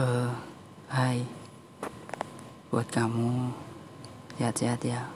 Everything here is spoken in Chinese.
呃嗨我感冒了呀呀